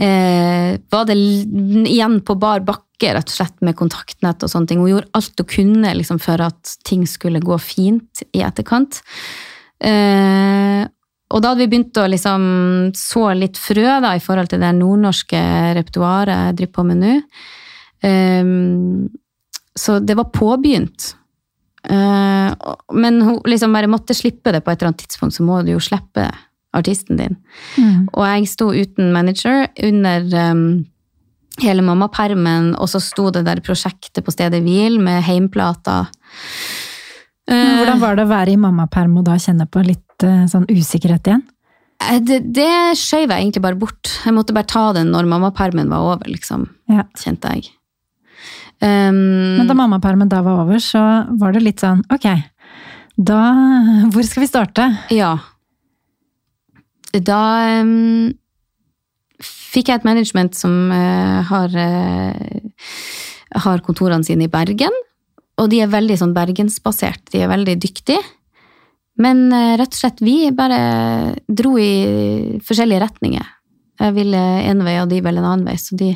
eh, var det igjen på bar bakke, rett og slett, med kontaktnett og sånne ting. Hun gjorde alt hun kunne liksom, for at ting skulle gå fint i etterkant. Eh, og da hadde vi begynt å liksom så litt frø da, i forhold til det nordnorske repertoaret jeg driver på med nå. Um, så det var påbegynt. Uh, men hun liksom bare måtte slippe det på et eller annet tidspunkt, så må du jo slippe artisten din. Mm. Og jeg sto uten manager under um, hele mammapermen, og så sto det der prosjektet på stedet hvil med heimplater. Men Hvordan var det å være i mammaperm og da kjenne på litt eh, sånn usikkerhet igjen? Eh, Det, det skjøv jeg egentlig bare bort. Jeg måtte bare ta den når mammapermen var over, liksom, Ja. kjente jeg. Um, Men da mammapermen da var over, så var det litt sånn ok, da Hvor skal vi starte? Ja. Da um, fikk jeg et management som uh, har, uh, har kontorene sine i Bergen. Og de er veldig sånn bergensbasert. De er veldig dyktige. Men eh, rett og slett, vi bare dro i forskjellige retninger. Jeg ville en vei, og de ville en annen vei. Så de,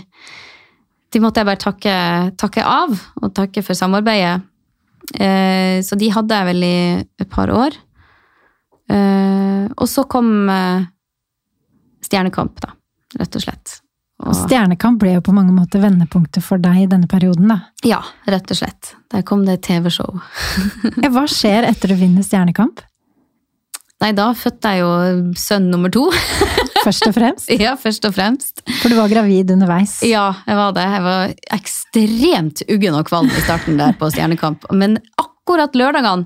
de måtte jeg bare takke, takke av, og takke for samarbeidet. Eh, så de hadde jeg vel i et par år. Eh, og så kom Stjernekamp, da, rett og slett. Og Stjernekamp ble jo på mange måter vendepunktet for deg i denne perioden, da. Ja, rett og slett. Der kom det TV-show. Hva skjer etter du vinner Stjernekamp? Nei, da fødte jeg jo sønn nummer to. Først og fremst. ja, først og fremst. For du var gravid underveis. Ja, jeg var det. Jeg var ekstremt uggen og kvalm i starten der på Stjernekamp. Men akkurat lørdagene,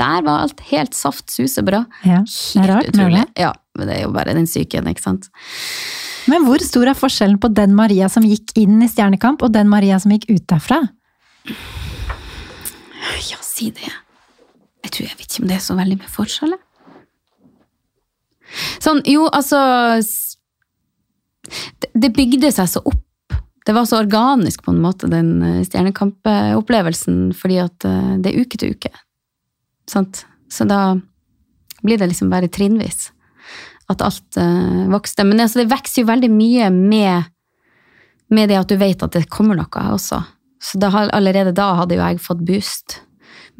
der var alt helt saft suse bra. Ja, det er rart utrolig. Ja, men det er jo bare den psyken, ikke sant. Men hvor stor er forskjellen på den Maria som gikk inn i Stjernekamp, og den Maria som gikk ut derfra? Ja, si det. Jeg tror jeg vet ikke om det er så veldig med forskjell. Sånn, jo, altså det, bygde seg så opp. Det var så organisk på en måte, den Stjernekamp-opplevelsen, fordi at eh, det er uke til uke. Sant? Så da blir det liksom bare trinnvis. At alt uh, vokste. Men altså, det vokser jo veldig mye med, med det at du vet at det kommer noe også. Så da, allerede da hadde jo jeg fått boost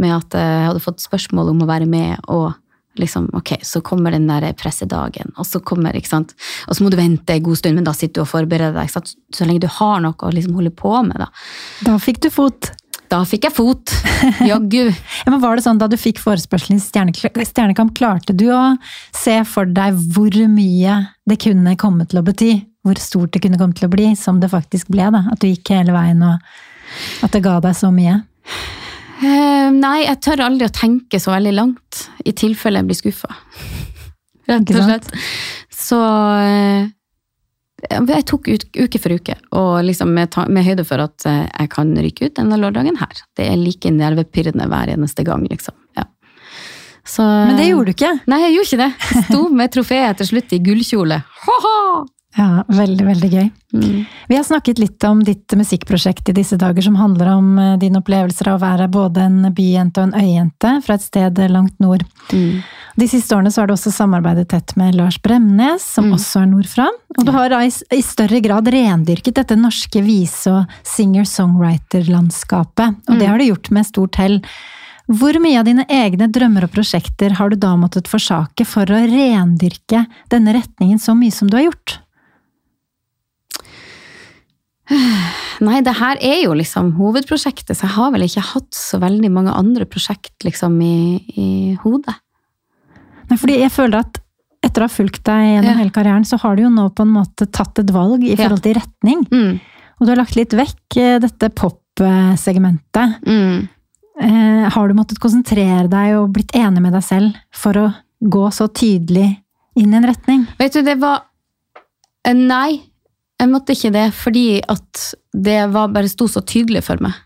med at jeg hadde fått spørsmål om å være med, og liksom, ok, så kommer den der pressedagen, og så kommer, ikke sant, og så må du vente en god stund, men da sitter du og forbereder deg, ikke sant? så lenge du har noe å liksom holde på med da. Da fikk du fot. Da fikk jeg fot, jaggu. Ja, var det sånn Da du fikk forespørselen i Stjerne- Stjernekamp, klarte du å se for deg hvor mye det kunne komme til å bety? Hvor stort det kunne komme til å bli, som det faktisk ble? da? At du gikk hele veien, og at det ga deg så mye? Eh, nei, jeg tør aldri å tenke så veldig langt, i tilfelle jeg blir skuffa. Rett og slett. Så eh, jeg tok ut, uke for uke, og liksom med, med høyde for at eh, jeg kan ryke ut denne lørdagen her. Det er like nervepirrende hver eneste gang, liksom. Ja. Så, Men det gjorde du ikke. Nei, jeg gjorde ikke det. Jeg sto med trofeet til slutt i gullkjole. Ha-ha! Ja, Veldig, veldig gøy. Mm. Vi har snakket litt om ditt musikkprosjekt i disse dager, som handler om eh, dine opplevelser av å være både en byjente og en øyjente fra et sted langt nord. Mm. De siste årene så har du også samarbeidet tett med Lars Bremnes, som Mm. også er nordfra. Og du har da i, i større grad rendyrket dette norske vise- og singer-songwriter-landskapet. Og det Mm. har du gjort med stort hell. Hvor mye av dine egne drømmer og prosjekter har du da måttet forsake for å rendyrke denne retningen så mye som du har gjort? Nei, det her er jo liksom hovedprosjektet, så jeg har vel ikke hatt så veldig mange andre prosjekt liksom i, i hodet. Nei, fordi jeg føler at etter å ha fulgt deg gjennom Ja. hele karrieren, så har du jo nå på en måte tatt et valg i forhold til retning. Mm. Og du har lagt litt vekk eh, dette pop-segmentet. Mm. Eh, har du måttet konsentrere deg og blitt enig med deg selv for å gå så tydelig inn i en retning? Vet du, det var eh, Nei, jeg måtte ikke det, fordi at det var bare sto så tydelig for meg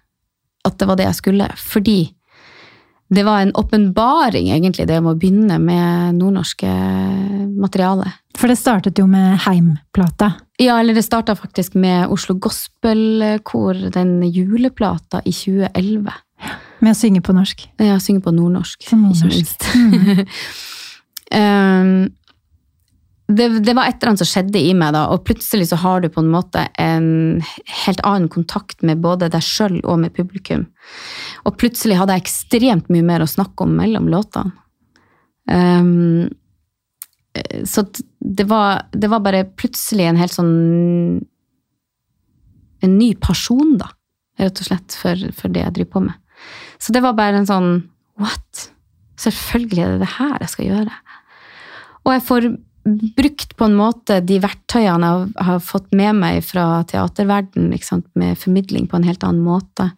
at det var det jeg skulle. Fordi det var en åpenbaring, egentlig, det med å begynne med nordnorske materiale. For det startet jo med Heim-plata. Ja, eller det starta faktisk med Oslo Gospelkor, den juleplata i 2011. Med å synge på norsk. Ja, synge på nordnorsk, nordnorsk. ikke minst. um, det, det var et eller annet som skjedde i meg, da, og plutselig så har du på en måte en helt annen kontakt med både deg sjøl og med publikum. Og plutselig hadde jeg ekstremt mye mer å snakke om mellom låtene. Um, så det var, det var bare plutselig en helt sånn En ny person, da, rett og slett, for, for det jeg driver på med. Så det var bare en sånn What? Selvfølgelig er det det her jeg skal gjøre. Og jeg får brukt på en måte de verktøyene jeg har fått med meg fra teaterverden, med formidling på en helt annen måte.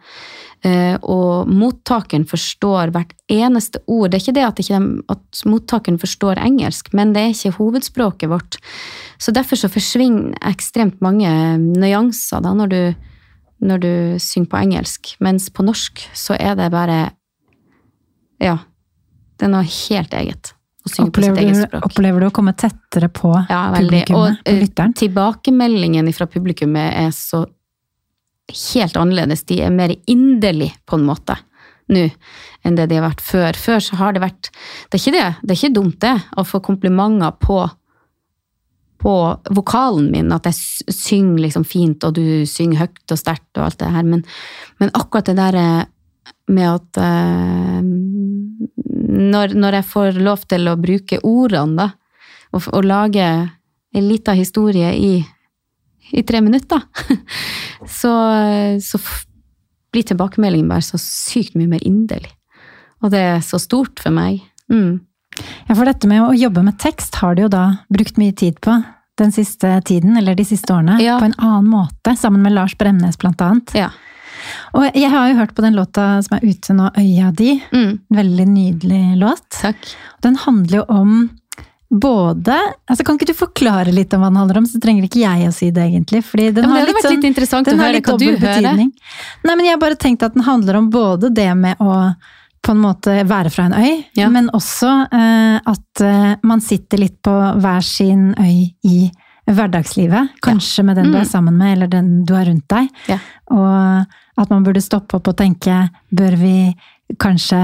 Eh, og mottakeren forstår hvert eneste ord. Det er ikke det at, ikke de, at mottakeren forstår engelsk, men det er ikke hovedspråket vårt. Så derfor så forsvinner ekstremt mange nyanser da, når du, når du synger på engelsk. Mens på norsk så er det bare Ja. Det er noe helt eget opplever du, opplever du å komme tettere på ja, publikummet, på eh, lytteren? Tilbakemeldingen fra publikummet er så helt annerledes. De er mer inderlige, på en måte, nå enn det de har vært før. Før så har det vært Det er ikke det, det er ikke dumt, det, å få komplimenter på på vokalen min, at jeg synger liksom fint, og du synger høyt og sterkt og alt det her, men, men akkurat det der eh, med at uh, når, når, jeg får lov til å bruke ordene, da, og, og lage en liten historie i, i tre minutter, så, så blir tilbakemeldingen bare så sykt mye mer inderlig. Og det er så stort for meg. Mm. Ja, for dette med å jobbe med tekst har du jo da brukt mye tid på den siste tiden, eller de siste årene, ja. på en annen måte, sammen med Lars Bremnes blant annet. Ja. Og jeg har jo hørt på den låta som er ute nå, 'Øya di'. Mm. Veldig nydelig låt. Takk. Den handler jo om både altså Kan ikke du forklare litt om hva den handler om? Så trenger ikke jeg å si det, egentlig. fordi den ja, har litt, vært sånn, litt interessant å høre hva du hører. Nei, men jeg har bare tenkt at den handler om både det med å på en måte være fra en øy, ja. men også eh, at eh, man sitter litt på hver sin øy i hverdagslivet. Kanskje med den du er mm. sammen med, eller den du har rundt deg. Ja. Og at man burde stoppe opp og tenke bør vi kanskje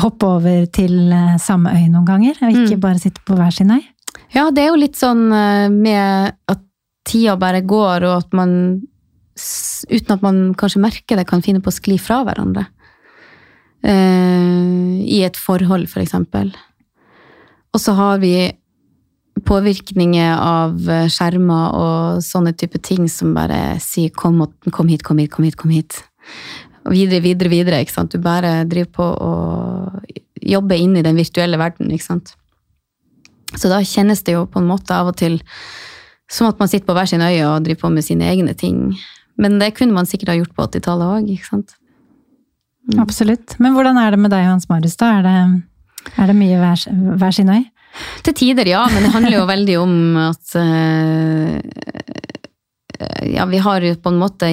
hoppe over til eh, samme øy noen ganger? Og ikke mm. bare sitte på hver sin øy? Ja, det er jo litt sånn eh, med at tida bare går, og at man uten at man kanskje merker det, kan finne på å skli fra hverandre. Eh, I et forhold, for eksempel. Og så har vi påvirkninger av skjermer og sånne type ting som bare sier kom, kom hit, kom hit, kom hit, kom hit og videre, videre, videre. ikke sant? Du bare driver på å jobbe inn i den virtuelle verden, ikke sant. Så da kjennes det jo på en måte av og til som at man sitter på hver sin øye og driver på med sine egne ting. Men det kunne man sikkert ha gjort på 80-tallet òg, ikke sant. Mm. Absolutt. Men hvordan er det med deg og Hans Marius, da? Er det, er det mye hver, hver sin øy? Til tider, ja. Men det handler jo veldig om at uh, Ja, vi har jo på en måte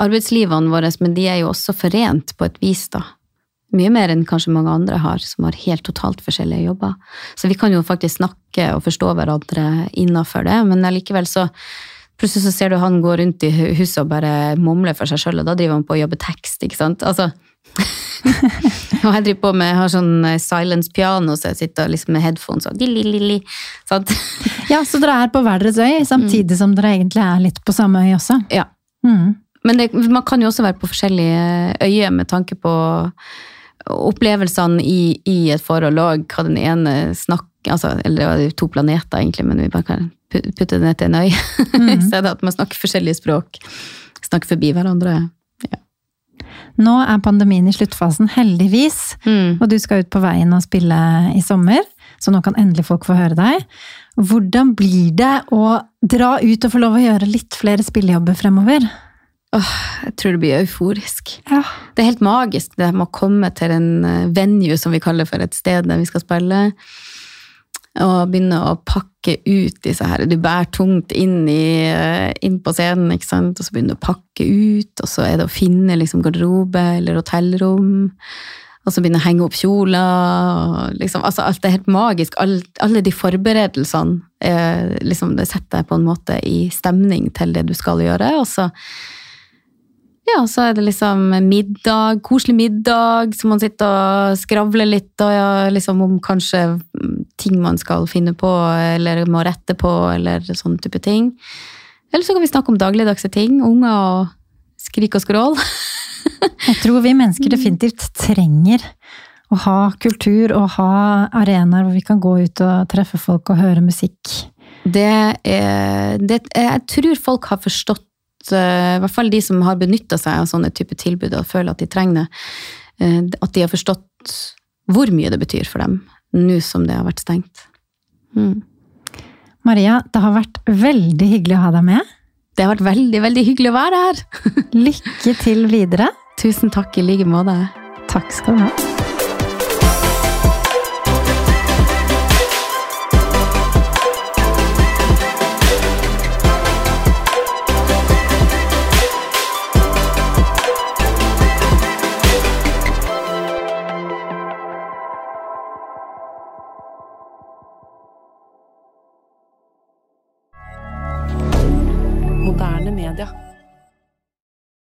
arbeidslivene våre, men de er jo også forent på et vis, da. Mye mer enn kanskje mange andre har, som har helt totalt forskjellige jobber. Så vi kan jo faktisk snakke og forstå hverandre innafor det, men allikevel så Plutselig så ser du han gå rundt i huset og bare mumle for seg sjøl, og da driver han på å jobbe tekst, ikke sant. Altså og jeg driver på med, jeg har sånn eh, silence piano, så jeg sitter liksom med headphones og li, Ja, så dere er på hver deres øy, samtidig mm. som dere egentlig er litt på samme øy også? Ja. Mm. Men det, man kan jo også være på forskjellige øyer med tanke på opplevelsene i, i et forhold og hva den ene snakker altså, Eller det var to planeter, egentlig, men vi bare kan putte det ned til en øy. Mm. I stedet at man snakker forskjellige språk. Snakker forbi hverandre. Nå er pandemien i sluttfasen, heldigvis. Mm. Og du skal ut på veien og spille i sommer, så nå kan endelig folk få høre deg. Hvordan blir det å dra ut og få lov å gjøre litt flere spillejobber fremover? Åh, jeg tror det blir euforisk. Ja. Det er helt magisk det med å komme til en eh, venue, som vi kaller for et sted der vi skal spille. Og begynne å pakke ut disse her Du bærer tungt inn, i, eh, inn på scenen, ikke sant? og så begynner du å pakke ut. Og så er det å finne liksom, garderobe eller hotellrom. Og så begynne å henge opp kjoler. Liksom, altså, alt er helt magisk. Alt, alle de forberedelsene eh, liksom, det setter deg på en måte i stemning til det du skal gjøre. Og så ja, så er det liksom middag, koselig middag, så man sitter og skravler litt og ja, liksom om kanskje ting man skal finne på eller må rette på, eller sånne type ting. Eller så kan vi snakke om dagligdagse ting. Unger og skrik og skrål. Jeg tror vi mennesker definitivt trenger å ha kultur og ha arenaer hvor vi kan gå ut og treffe folk og høre musikk. Det er, det, jeg tror folk har forstått, eh, i hvert fall de som har benytta seg av sånne type tilbud og føler at de trenger det, eh, at de har forstått hvor mye det betyr for dem nå som det har vært stengt. Mm. Maria, det har vært veldig hyggelig å ha deg med. Det har vært veldig, veldig hyggelig å være her. Lykke til videre. Tusen takk i like måte. Takk skal du ha.